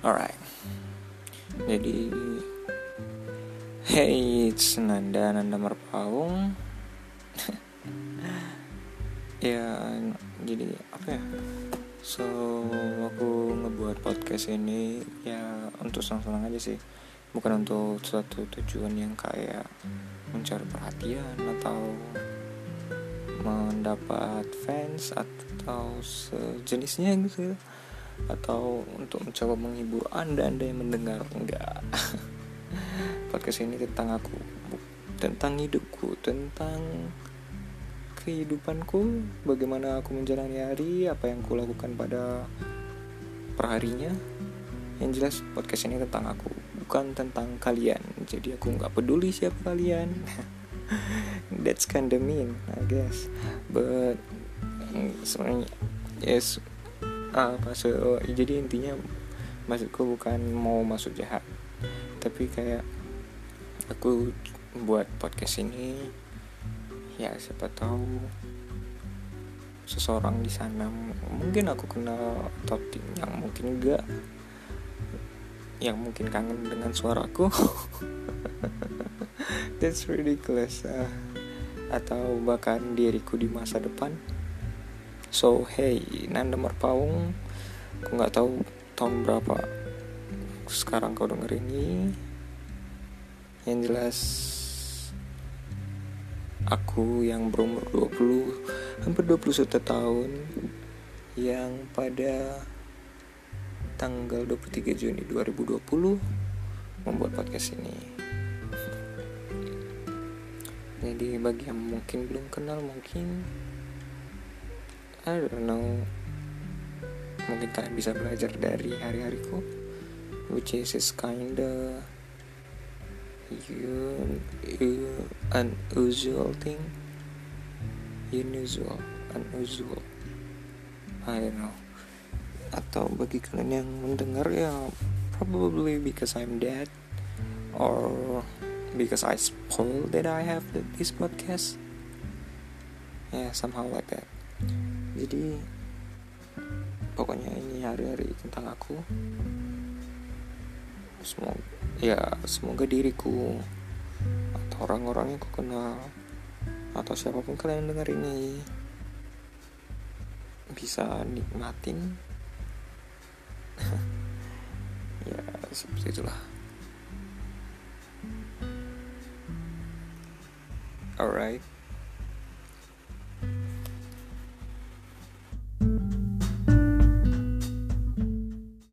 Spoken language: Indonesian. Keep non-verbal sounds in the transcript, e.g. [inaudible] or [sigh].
Alright. Jadi Hey, it's Nanda Nanda Merpaung. [laughs] ya, jadi apa ya? So, aku ngebuat podcast ini ya untuk senang-senang aja sih. Bukan untuk suatu tujuan yang kayak mencari perhatian atau mendapat fans atau sejenisnya gitu atau untuk mencoba menghibur anda anda yang mendengar? Enggak. [laughs] Podcast ini tentang aku tentang hidupku tentang kehidupanku bagaimana aku menjalani hari apa yang kulakukan pada perharinya. Yang jelas podcast ini tentang aku bukan tentang kalian. Jadi aku nggak peduli siapa kalian. [laughs] That's kinda mean I guess. But sebenarnya yes apa so jadi intinya maksudku bukan mau masuk jahat tapi kayak aku buat podcast ini ya siapa tahu seseorang di sana mungkin aku kenal atau yang mungkin enggak yang mungkin kangen dengan suaraku. [laughs] That's ridiculous uh, atau bahkan diriku di masa depan so hey Nanda Merpaung aku nggak tahu tahun berapa sekarang kau denger ini. Yang jelas aku yang berumur 20 hampir 21 tahun yang pada tanggal 23 Juni 2020 membuat podcast ini. Jadi bagi yang mungkin belum kenal mungkin I don't know mungkin kalian bisa belajar dari hari-hariku which is is kinda you, you unusual thing. Unusual unusual. I don't know. Atau bagi kalian yang mendengar ya probably because I'm dead or because I spoiled that I have this podcast. Yeah somehow like that jadi pokoknya ini hari-hari tentang aku. Semoga ya semoga diriku atau orang-orang yang aku kenal atau siapa pun kalian dengar ini bisa nikmatin. [laughs] Ya seperti itulah. Alright